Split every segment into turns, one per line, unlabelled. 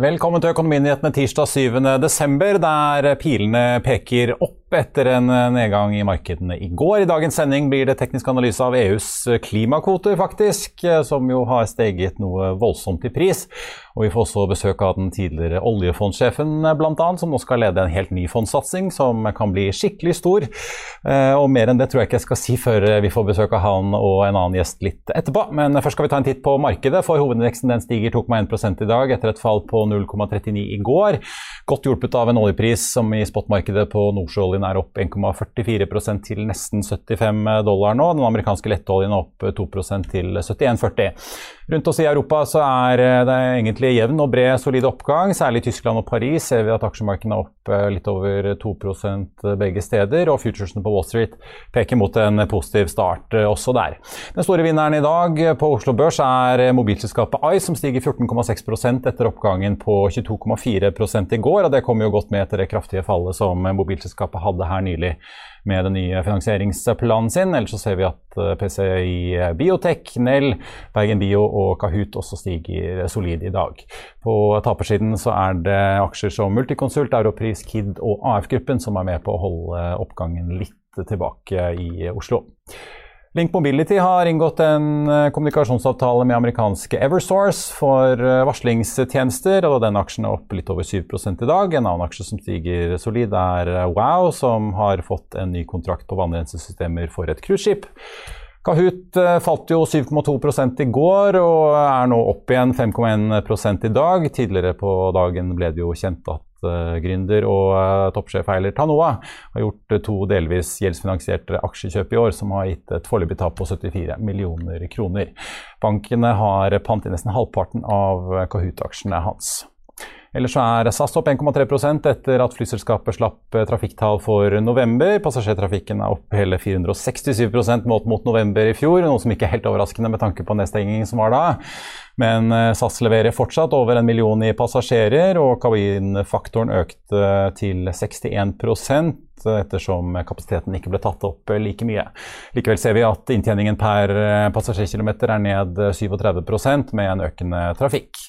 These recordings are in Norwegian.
Velkommen til Økonominyhetene tirsdag 7.12., der pilene peker opp etter en nedgang i markedene i går. I dagens sending blir det teknisk analyse av EUs klimakvoter, faktisk, som jo har steget noe voldsomt i pris. Og vi får også besøk av den tidligere oljefondsjefen, bl.a., som nå skal lede en helt ny fondssatsing som kan bli skikkelig stor. Eh, og mer enn det tror jeg ikke jeg skal si før vi får besøk av han og en annen gjest litt etterpå. Men først skal vi ta en titt på markedet, for hovedindeksen den stiger 2,1 i dag etter et fall på 0,39 i går. Godt hjulpet av en oljepris som i spotmarkedet på nordsjøoljen oljeoljen er opp 1,44% til nesten 75 dollar nå. Den amerikanske lettoljen er opp 2% til 71,40. Rundt oss i Europa så er det egentlig jevn og bred solid oppgang. Særlig i Tyskland og Paris ser vi at aksjemarkedene er opp eh, litt over 2% begge steder. Og futuresene på Wall Street peker mot en positiv start eh, også der. Den store vinneren i dag på Oslo Børs er mobilselskapet Ice, som stiger 14,6% etter oppgangen på 22,4 i går. og Det kommer jo godt med etter det kraftige fallet som mobilselskapet hadde her nylig med den nye finansieringsplanen sin. Ellers så ser vi at eh, PCI Biotech, Nell, Bergen Bio og Kahoot også stiger solid i dag. På tapersiden så er det aksjer som Multiconsult, Europris, Kid og AF-gruppen som er med på å holde oppgangen litt tilbake i Oslo. Link Mobility har inngått en eh, kommunikasjonsavtale med amerikanske Eversource for eh, varslingstjenester. og Den aksjen er opp litt over 7% i dag. En annen aksje som stiger solid, er eh, Wow, som har fått en ny kontrakt på vannrensesystemer for et cruiseskip. Kahoot falt jo 7,2% i går og er nå opp igjen 5,1% i dag. Tidligere på dagen ble det jo kjent at gründer og uh, toppsjef Eiler Tanoa har gjort uh, to delvis gjeldsfinansierte aksjekjøp i år, som har gitt et foreløpig tap på 74 millioner kroner. Bankene har pant i nesten halvparten av Kahoot-aksjene hans. Ellers er SAS opp 1,3 etter at flyselskapet slapp eh, trafikktall for november. Passasjertrafikken er opp hele 467% målt mot november i fjor, noe som ikke er helt overraskende med tanke på nedstengingen som var da. Men eh, SAS leverer fortsatt over en million i passasjerer, og kabinfaktoren økte til 61 ettersom kapasiteten ikke ble tatt opp like mye. Likevel ser vi at inntjeningen per eh, passasjerkilometer er ned 37% med en økende trafikk.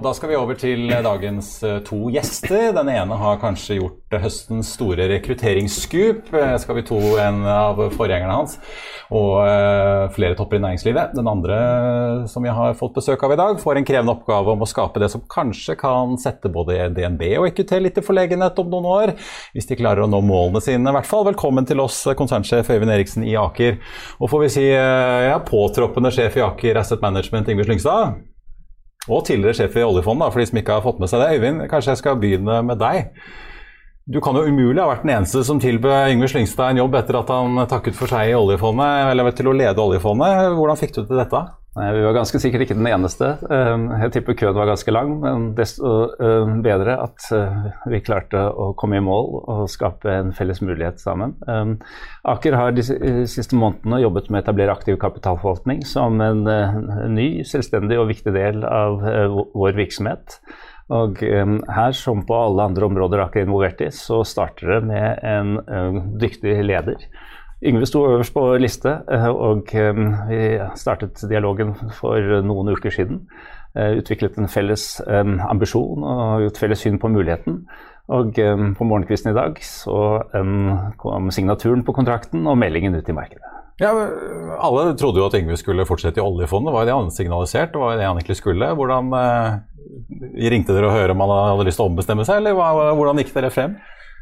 Da skal vi over til dagens eh, to gjester. Den ene har kanskje gjort høstens store rekrutteringsscoop. Eh, skal vi to en av forgjengerne hans og flere topper i næringslivet. Den andre som vi har fått besøk av i dag, får en krevende oppgave om å skape det som kanskje kan sette både DNB og EQT litt i forlegenhet om noen år, hvis de klarer å nå målene sine. i hvert fall. Velkommen til oss, konsernsjef Øyvind Eriksen i Aker. Og får vi si ja, påtroppende sjef i Aker Asset Management, Ingvild Slyngstad. Og tidligere sjef i oljefondet, for de som ikke har fått med seg det. Øyvind, kanskje jeg skal begynne med deg. Du kan jo umulig ha vært den eneste som tilbød Yngve Slyngstad en jobb etter at han takket for seg i oljefondet, eller til å lede oljefondet. Hvordan fikk du til dette?
Vi var ganske sikkert ikke den eneste. Ehm, jeg tipper køen var ganske lang, men desto ehm, bedre at eh, vi klarte å komme i mål og skape en felles mulighet sammen. Ehm, Aker har de siste månedene jobbet med å etablere aktiv kapitalforvaltning som en eh, ny, selvstendig og viktig del av eh, vår virksomhet. Og her, som på alle andre områder Aker er involvert i, så starter det med en dyktig leder Yngve sto øverst på liste, og vi startet dialogen for noen uker siden. Utviklet en felles ambisjon og et felles syn på muligheten. Og på morgenkvisten i dag så kom signaturen på kontrakten og meldingen ut i markedet.
Ja, Alle trodde jo at Yngve skulle fortsette i oljefondet. Hva er det han signaliserte? Hva er det han egentlig skulle? Hvordan eh, Ringte dere og hørte om han hadde lyst til å ombestemme seg, eller hvordan gikk dere frem?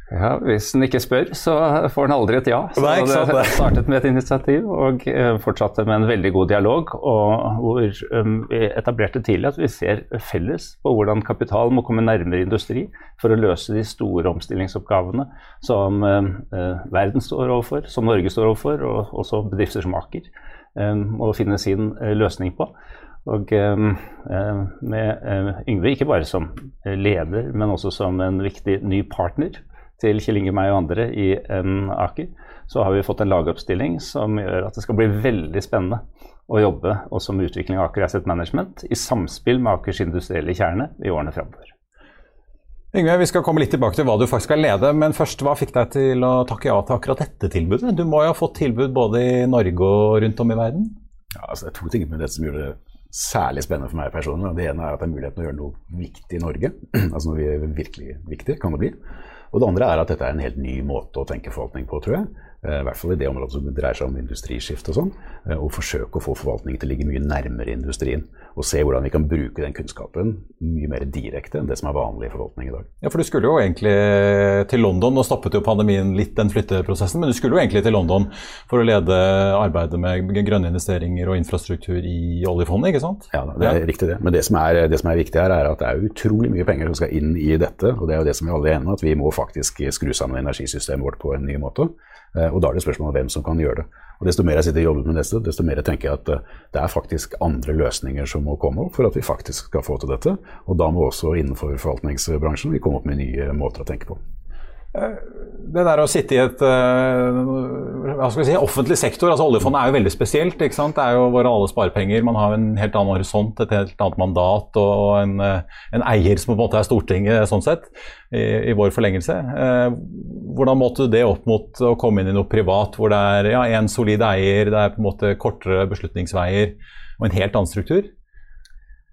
Ja, Hvis en ikke spør, så får en aldri et ja. Så Nei, det startet med et initiativ og eh, fortsatte med en veldig god dialog. og Hvor um, vi etablerte tidlig at vi ser felles på hvordan kapital må komme nærmere industri for å løse de store omstillingsoppgavene som uh, verden står overfor, som Norge står overfor, og også bedrifter som Aker um, må finne sin uh, løsning på. Og um, med Yngve ikke bare som leder, men også som en viktig ny partner til Kjell Inge, meg og andre i en Aker, så har vi fått en lagoppstilling som gjør at det skal bli veldig spennende å jobbe også med utvikling av Aker Asset Management i samspill med Akers industrielle kjerne i årene framover.
Yngve, Vi skal komme litt tilbake til hva du faktisk skal lede, men først, hva fikk deg til å takke ja til akkurat dette tilbudet? Du må jo ha fått tilbud både i Norge og rundt om i verden?
Ja, altså Det er to ting med det som gjør det særlig spennende for meg personlig. Det ene er at det er muligheten å gjøre noe viktig i Norge. altså noe virkelig viktig, kan det bli. Og det andre er at dette er en helt ny måte å tenke forvaltning på, tror jeg. Eh, I hvert fall i det området som dreier seg om industriskift og sånn. Og eh, forsøke å få forvaltningen til å ligge mye nærmere industrien. Og se hvordan vi kan bruke den kunnskapen mye mer direkte enn det som er vanlig i forvaltning i dag.
Ja, for du skulle jo egentlig til London. Nå stoppet jo pandemien litt den flytteprosessen, men du skulle jo egentlig til London for å lede arbeidet med grønne investeringer og infrastruktur i oljefondet, ikke sant?
Ja, det er riktig det. Men det som, er, det som, er, viktig her, er at det er utrolig mye penger som skal inn i dette. Og det er jo det som vi alle er enige om, at vi må faktisk skru sammen energisystemet vårt på en ny måte. Eh, og da er det spørsmål om hvem som kan gjøre det. Og Desto mer jeg sitter og jobber med dette, desto mer tenker jeg at eh, det er faktisk andre løsninger som må komme opp for at vi faktisk skal få til dette. Og da må også innenfor forvaltningsbransjen vi komme opp med nye måter å tenke på.
Eh, det der å sitte i et eh, hva skal vi si, offentlig sektor, altså oljefondet er jo veldig spesielt. ikke sant? Det er jo våre alle sparepenger. Man har en helt annen horisont, et helt annet mandat og en, eh, en eier som på en måte er Stortinget sånn sett, i, i vår forlengelse. Hvordan måtte du det opp mot å komme inn i noe privat hvor det er ja, en solid eier, det er på en måte kortere beslutningsveier og en helt annen struktur?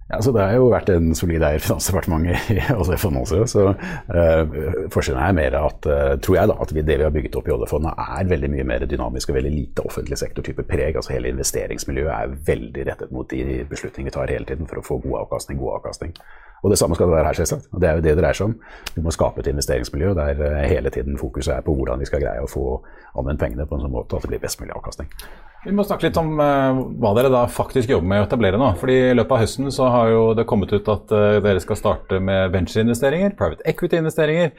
Ja, så Det har jo vært en solid eier Finansdepartementet i oljefondet også. Så uh, forskjellen er mer at uh, tror jeg da, at vi, det vi har bygget opp i oljefondet er veldig mye mer dynamisk og veldig lite offentlig sektor-type preg. altså Hele investeringsmiljøet er veldig rettet mot de beslutninger vi tar hele tiden for å få god avkastning. god avkastning. Og Det samme skal det være her, selvsagt. Og Det er jo det det dreier seg om. Vi må skape et investeringsmiljø der uh, hele tiden fokuset er på hvordan vi skal greie å få anvendt pengene på en sånn måte at det blir best mulig avkastning.
Vi må snakke litt om uh, hva dere da faktisk jobber med å etablere nå. Fordi I løpet av høsten så har jo det kommet ut at uh, dere skal starte med ventureinvesteringer, private equity-investeringer.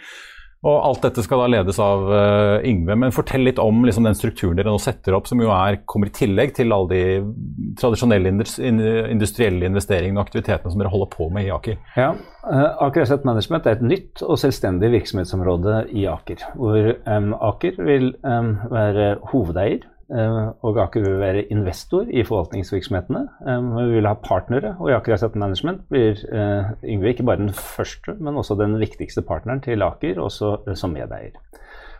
Og alt dette skal da ledes av uh, Yngve. Men fortell litt om liksom, den strukturen dere nå setter opp, som jo er, kommer i tillegg til alle de tradisjonelle industrielle investeringene og aktivitetene som dere holder på med i Aker.
Ja, Aker Asset Management er et nytt og selvstendig virksomhetsområde i Aker. Hvor um, Aker vil um, være hovedeier og Aker vil være investor i forvaltningsvirksomhetene. Eh, vi vil ha partnere, og i Aker Asset Management blir eh, Yngve ikke bare den første, men også den viktigste partneren til Aker, også som medeier.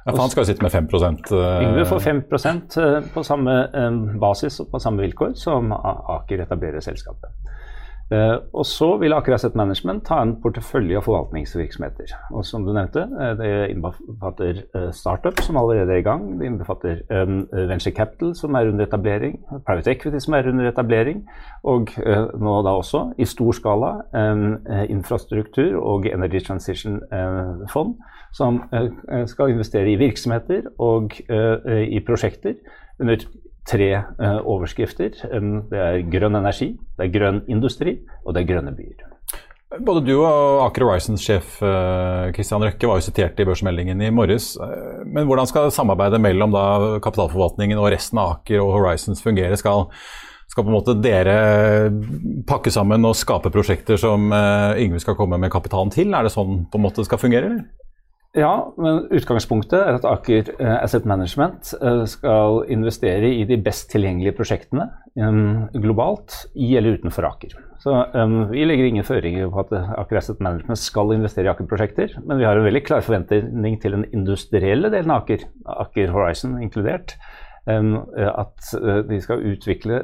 Ja, for han skal jo sitte med 5%
Yngve får 5% på samme basis og på samme vilkår som Aker etablerer selskapet. Uh, og så vil Aker Asset Management ha en portefølje av forvaltningsvirksomheter. Og som du nevnte, uh, det innbefatter uh, startup som allerede er i gang. Det innbefatter venture capital som er under etablering, private equity som er under etablering, og nå da også i stor skala infrastruktur og energy transition-fond som skal investere i virksomheter og i prosjekter under tre eh, overskrifter. Det er grønn energi, det er grønn industri og det er grønne byer.
Både du og Aker Horizons-sjef Kristian eh, Røkke var jo sitert i børsmeldingen i morges. Eh, men hvordan skal samarbeidet mellom da, kapitalforvaltningen og resten av Aker og Horizons fungere? Skal, skal på en måte dere pakke sammen og skape prosjekter som Yngve skal komme med kapitalen til? Er det sånn på en måte det skal fungere? Eller?
Ja, men utgangspunktet er at Aker eh, Asset Management eh, skal investere i de best tilgjengelige prosjektene globalt i eller utenfor Aker. Så um, Vi legger ingen føringer på at Aker Asset Management skal investere i Aker-prosjekter, men vi har en veldig klar forventning til den industrielle delen av Aker, Aker Horizon inkludert, at de skal utvikle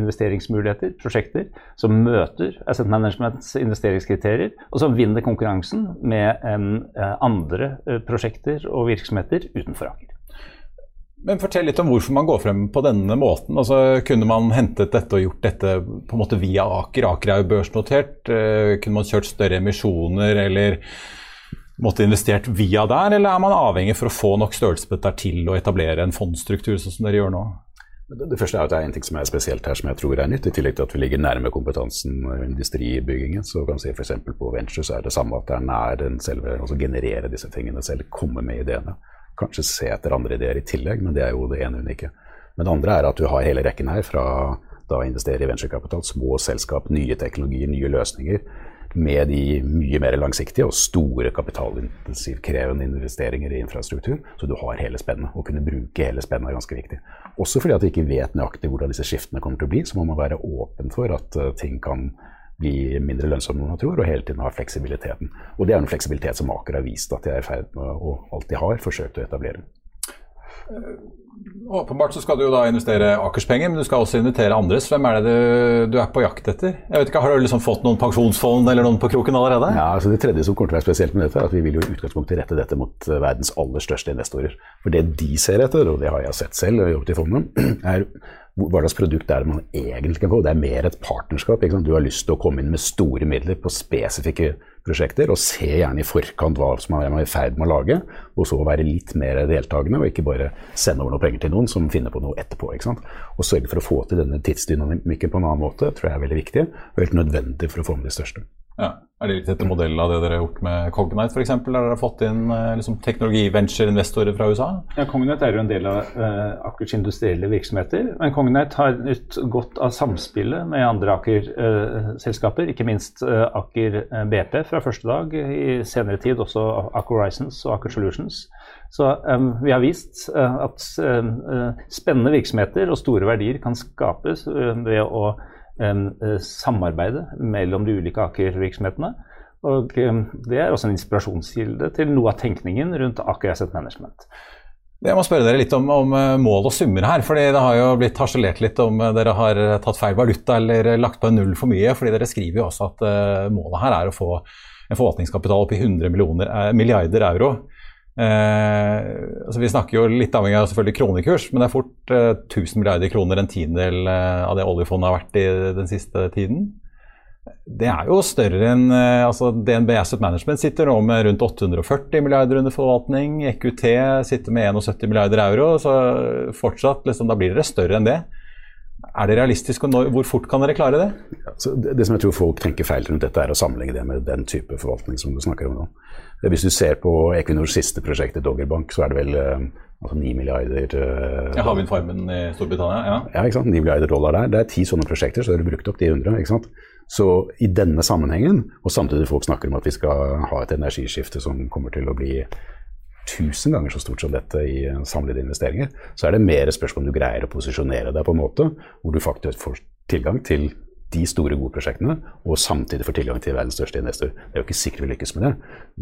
investeringsmuligheter, prosjekter, som møter Asset Managements investeringskriterier, og som vinner konkurransen med andre prosjekter og virksomheter utenfor Aker.
Men Fortell litt om hvorfor man går frem på denne måten. Altså, kunne man hentet dette og gjort dette på en måte via Aker? Aker er jo børsnotert. Eh, kunne man kjørt større emisjoner eller måtte investert via der, eller er man avhengig for å få nok størrelse på dette til å etablere en fondsstruktur, sånn som dere gjør nå?
Det første er at det er en ting som er spesielt her, som jeg tror er nytt. I tillegg til at vi ligger nærme kompetansen og industribyggingen. Så kan vi si f.eks. på Venture så er det samme at det er nær den selve, altså generere disse tingene selv, komme med ideene. Kanskje se etter andre ideer i tillegg, men det er jo det ene unike. Men det andre er at du har hele rekken her fra da investere i venturekapital, små selskap, nye teknologier, nye løsninger. Med de mye mer langsiktige og store kapitalintensivkrevende investeringer i infrastruktur. Så du har hele spennet. Å kunne bruke hele spennet er ganske viktig. Også fordi at vi ikke vet nøyaktig hvordan disse skiftene kommer til å bli, så må man være åpen for at uh, ting kan bli mindre lønnsomme enn man tror, og hele tiden ha fleksibiliteten. Og det er en fleksibilitet som Aker har vist at de er i ferd med å alltid har forsøkt å etablere.
Eh, åpenbart så skal du jo da investere Akerspenger, men du skal også invitere andres. Hvem er det du, du er på jakt etter? Jeg vet ikke, Har du liksom fått noen pensjonsfond eller noen på kroken allerede?
Ja, altså Det tredje som kommer til å være spesielt med dette, er at vi vil jo i utgangspunktet rette dette mot eh, verdens aller største investorer. For det de ser etter, og det har jeg sett selv og jobbet i fondet, er hva slags produkt er det man egentlig kan få? Det er mer et partnerskap. Du har lyst til å komme inn med store midler på spesifikke prosjekter, og se gjerne i forkant hva som er i ferd med å lage, og så være litt mer deltakende, og ikke bare sende over noe penger til noen som finner på noe etterpå. Og sørge for å få til denne tidsdynamikken på en annen måte tror jeg er veldig viktig, og helt nødvendig for å få med de største.
Ja. Er det litt etter modell av det dere har gjort med Cognite f.eks., der dere har fått inn eh, liksom, teknologi-venture-investorer fra USA?
Ja, Cognite er jo en del av uh, Akers industrielle virksomheter. Men Cognite har nytt godt av samspillet med andre Aker-selskaper, uh, ikke minst uh, Aker BP fra første dag, i senere tid også Aker Horizons og Aker Solutions. Så um, vi har vist at spennende virksomheter og store verdier kan skapes ved å Eh, samarbeidet mellom de ulike Aker-virksomhetene. Og Det er også en inspirasjonskilde til noe av tenkningen rundt Aker Asset Management.
Jeg må spørre dere litt om, om eh, mål og summer her. fordi Det har jo blitt harselert litt om eh, dere har tatt feil valuta eller lagt på en null for mye. fordi Dere skriver jo også at målet her er å få en forvaltningskapital opp i 100 milliarder euro. Eh, altså vi snakker jo litt avhengig av selvfølgelig kronekurs, men det er fort eh, 1000 milliarder kroner, en tiendedel eh, av det oljefondet har vært i den siste tiden. Det er jo større enn eh, altså DNB Asset Management sitter nå med rundt 840 milliarder under forvaltning. EQT sitter med 71 milliarder euro, så fortsatt liksom, da blir dere større enn det. Er det realistisk, og hvor fort kan dere klare det?
Ja, det, det, som jeg tror folk tenker feil rundt dette, er å sammenligne det med den type forvaltning som du snakker om nå. Hvis du ser på Equinors siste prosjekt, Doggerbank, så er det vel eh, altså 9 milliarder uh,
ja, Havvindfarmen i Storbritannia? Ja.
ja, ikke sant? 9 milliarder dollar der. Det er ti sånne prosjekter, så har du brukt opp de 100. ikke sant? Så i denne sammenhengen, og samtidig folk snakker om at vi skal ha et energiskifte som kommer til å bli tusen ganger så stort som dette i samlede investeringer, så er det mer spørsmål om du greier å posisjonere deg på en måte hvor du faktisk får tilgang til de store, gode prosjektene, og samtidig få tilgang til verdens største investor. Det er jo ikke sikkert vi lykkes med det,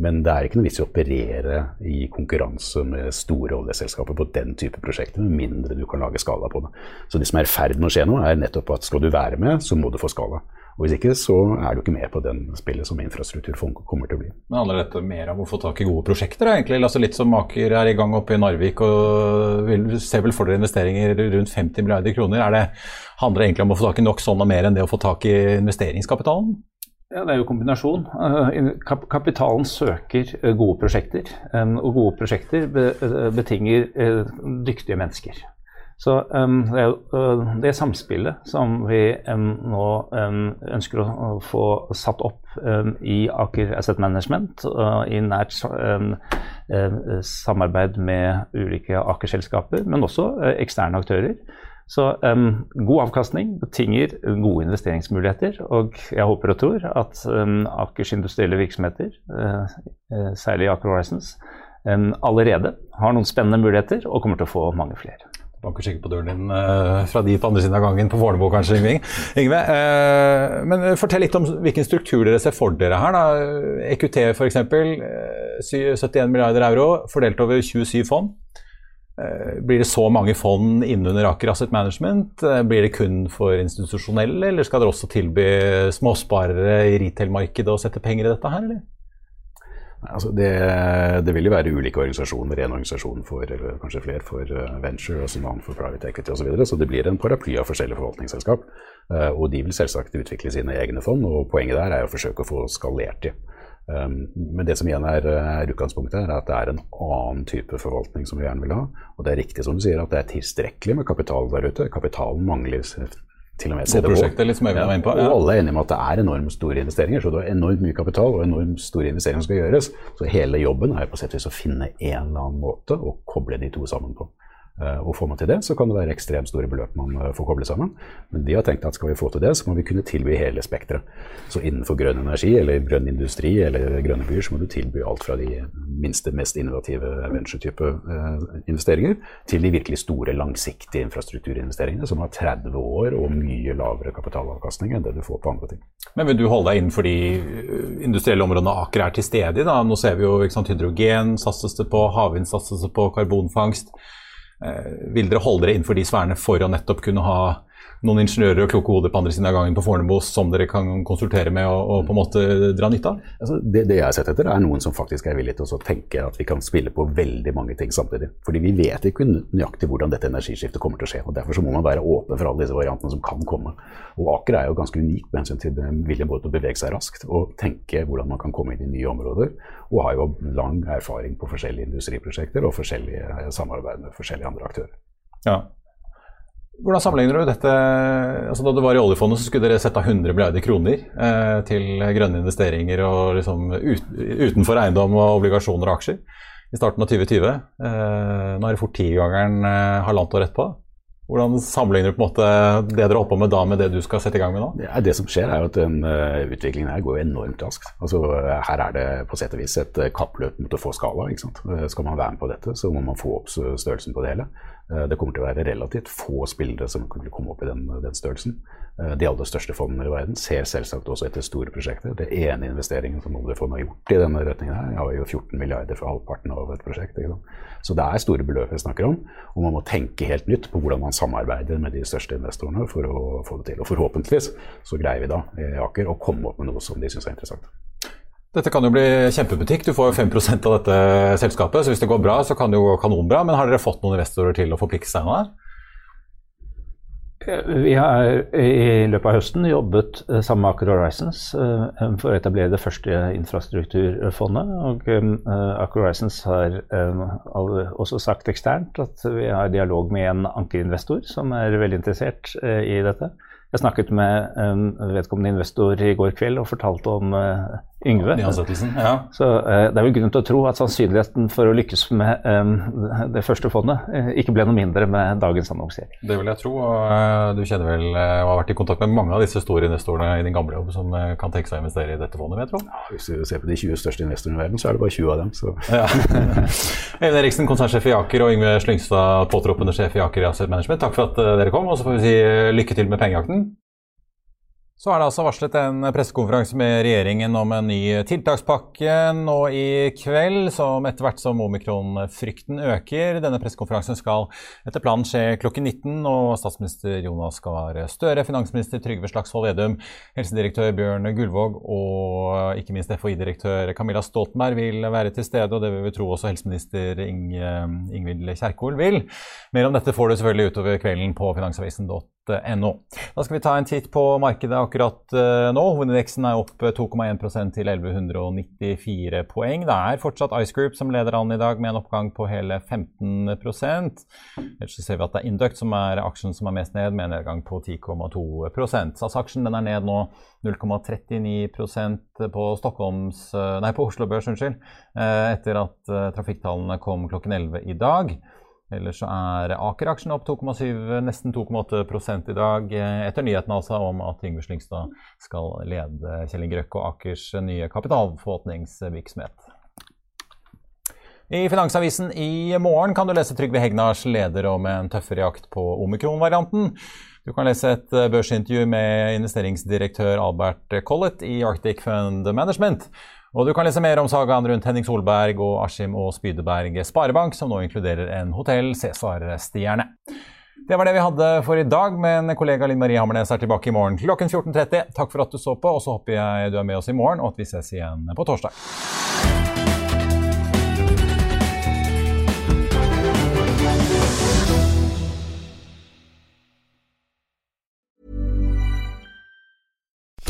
men det er ikke noe vits i å operere i konkurranse med store oljeselskaper på den type prosjekter, med mindre du kan lage skala på det. Så det som er i ferd med å skje nå, er nettopp at skal du være med, så må du få skala. Og Hvis ikke, så er du ikke med på den spillet som infrastrukturfond kommer til å bli.
Men Handler dette mer om å få tak i gode prosjekter, egentlig? Altså litt som Aker er i gang oppe i Narvik og vil, ser vel for dere investeringer rundt 50 milliarder kroner. Er det, handler det egentlig om å få tak i nok sånn og mer enn det å få tak i investeringskapitalen?
Ja, Det er jo kombinasjon. Eh, kapitalen søker eh, gode prosjekter, eh, og gode prosjekter betinger dyktige mennesker. Så um, det er uh, det samspillet som vi um, nå um, ønsker å, få satt opp i Aker Asset Management, uh, i nært uh, samarbeid med ulike Aker-selskaper, men også eksterne aktører. Så god avkastning betinger gode investeringsmuligheter. Og jeg håper og tror at Akers industrielle virksomheter, særlig Aker Horizons, allerede har noen spennende muligheter og kommer til å få mange flere
banker sikkert på døren din uh, fra på andre siden av gangen, på Fornebu kanskje, Yngve. Uh, men fortell litt om hvilken struktur dere ser for dere her. da. EQT f.eks. Uh, 71 milliarder euro fordelt over 27 fond. Eh, blir det så mange fond innunder Aker Asset Management? Eh, blir det kun for institusjonelle, eller skal dere også tilby småsparere i retail-markedet å sette penger i dette her, eller?
Altså det, det, vil jo være ulike organisasjoner. En organisasjon for eller kanskje flere for eh, venture, og en annen for private equity osv. Så, videre. så det blir en paraply av forskjellige forvaltningsselskap. Og de vil selvsagt utvikle sine egne fond, og poenget der er å forsøke å få skalert de. Um, men det som igjen er, er, utgangspunktet, er at det er en annen type forvaltning som vi gjerne vil ha. Og det er riktig som du sier at det er tilstrekkelig med kapital der ute. Kapitalen mangler til og med
CDH. Litt som jeg ja,
på. Ja. Og alle er enige om at det er enormt store investeringer. Så det er enormt mye kapital og enormt store investeringer som skal gjøres. Så hele jobben er på sett og vis å finne en eller annen måte å koble de to sammen på. Eh, og får man til det, så kan det være ekstremt store beløp man eh, får koble sammen. Men de har tenkt at skal vi få til det, så må vi kunne tilby hele spekteret. Så innenfor grønn energi eller grønn industri eller grønne byer, så må du tilby alt fra de minste, mest innovative venture-type eh, investeringer, til de virkelig store, langsiktige infrastrukturinvesteringene som har 30 år og mye lavere kapitalavkastning enn det du får på andre ting.
Men vil du holde deg innenfor de industrielle områdene Aker er til stede i? Nå ser vi jo sant, hydrogen satses det på, havvind satses det på, karbonfangst. Eh, vil dere holde dere innenfor de sfærene for å nettopp kunne ha noen ingeniører og kloke hoder på andre siden av gangen på Fornebu som dere kan konsultere med og, og, på en måte dra nytte av?
Altså, det, det, jeg har sett etter, er noen som faktisk er villige til å tenke at vi kan spille på veldig mange ting samtidig. Fordi vi vet ikke nøyaktig hvordan dette energiskiftet kommer til å skje. og Derfor så må man være åpen for alle disse variantene som kan komme. Og Aker er jo ganske unik med hensyn til viljen både til å bevege seg raskt og tenke hvordan man kan komme inn i nye områder. Og har jo lang erfaring på forskjellige industriprosjekter og forskjellige samarbeid med forskjellige andre aktører.
Ja, hvordan sammenligner du dette altså Da du var i oljefondet, så skulle dere sette av 100 milliarder kroner eh, til grønne investeringer og liksom ut, utenfor eiendom og obligasjoner og aksjer i starten av 2020. Eh, nå er det fort tigangeren eh, halvannet år etterpå. Hvordan sammenligner du på en måte det dere holdt på med da med det du skal sette i gang med nå?
Ja, det som skjer er at den uh, utviklingen her går enormt raskt. Altså, her er det på sett og vis et uh, kappløp mot å få skala. skal man være med på dette, så må man få opp størrelsen på det hele. Det kommer til å være relativt få spillere som vil komme opp i den, den størrelsen. De aller største fondene i verden ser selvsagt også etter store prosjekter. Det ene investeringen som oljefondet har gjort i denne retningen her, har jo 14 milliarder for halvparten av et prosjekt. Så det er store beløp vi snakker om, og man må tenke helt nytt på hvordan man samarbeider med de største investorene for å få det til. Og forhåpentligvis så greier vi da i Aker å komme opp med noe som de syns er interessant.
Dette kan jo bli kjempebutikk. Du får jo 5 av dette selskapet. Så hvis det går bra, så kan det jo gå kanonbra. Men har dere fått noen investorer til å forplikte seg nå?
Vi har i løpet av høsten jobbet eh, sammen med Aker Horizons eh, for å etablere det første infrastrukturfondet. og eh, Aker Horizons har også sagt eksternt at vi har dialog med en ankerinvestor som er veldig interessert i dette. Jeg snakket med en vedkommende investor i går kveld og fortalte om Yngve. Ja. Så eh, Det er vel grunn til å tro at sannsynligheten for å lykkes med eh, det første fondet eh, ikke ble noe mindre med dagens annonsering.
Det vil jeg tro. og uh, Du kjenner vel og har vært i kontakt med mange av disse store investorene i din gamle jobb som kan tenke seg å investere i dette fondet, vil jeg tro?
Ja, hvis du ser på de 20 største investorene i verden, så er det bare 20 av dem. Så.
Ja. Eivind Eriksen, konsernsjef i Aker, og Yngve Slyngstad, påtroppende sjef i Aker Asset Management. Takk for at dere kom, og så får vi si lykke til med pengejakten. Så er det altså varslet en pressekonferanse med regjeringen om en ny tiltakspakke nå i kveld, som etter hvert som omikron-frykten øker. Denne pressekonferansen skal etter planen skje klokken 19, og statsminister Jonas Gahr Støre, finansminister Trygve Slagsvold Vedum, helsedirektør Bjørn Gullvåg og ikke minst FHI-direktør Camilla Stoltenberg vil være til stede, og det vil vi tro også helseminister Ing Ingvild Kjerkol vil. Mer om dette får du selvfølgelig utover kvelden på finansavisen.no. Da skal vi ta en titt på markedet akkurat uh, nå. Hovedindeksen er opp 2,1% til 1194 poeng. Det er fortsatt Ice Group som leder an i dag med en oppgang på hele 15 Ellers så ser vi at det er Induct som er aksjen som er mest ned, med en nedgang på 10,2% SAS-aksjen er ned nå 0,39% på, eh, nei, på Oslo Børs, unnskyld, eh, etter at trafikktallene kom klokken 11 i dag. Ellers så er Aker-aksjen opp 2,7, nesten 2,8 i dag, etter nyheten altså om at Yngve Slyngstad skal lede Kjell Inge Røkke og Akers nye kapitalforvaltningsvirksomhet. I Finansavisen i morgen kan du lese Trygve Hegnars leder om en tøffere jakt på omikron-varianten. Du kan lese et børsintervju med investeringsdirektør Albert Collett i Arctic Fund Management. Og du kan lese mer om sagaen rundt Henning Solberg og Askim og Spydeberg Sparebank, som nå inkluderer en Hotell Cæsar-stjerne. Det var det vi hadde for i dag, men kollega Linn Marie Hammernes er tilbake i morgen klokken 14.30. Takk for at du så på, og så håper jeg du er med oss i morgen, og at vi ses igjen på torsdag.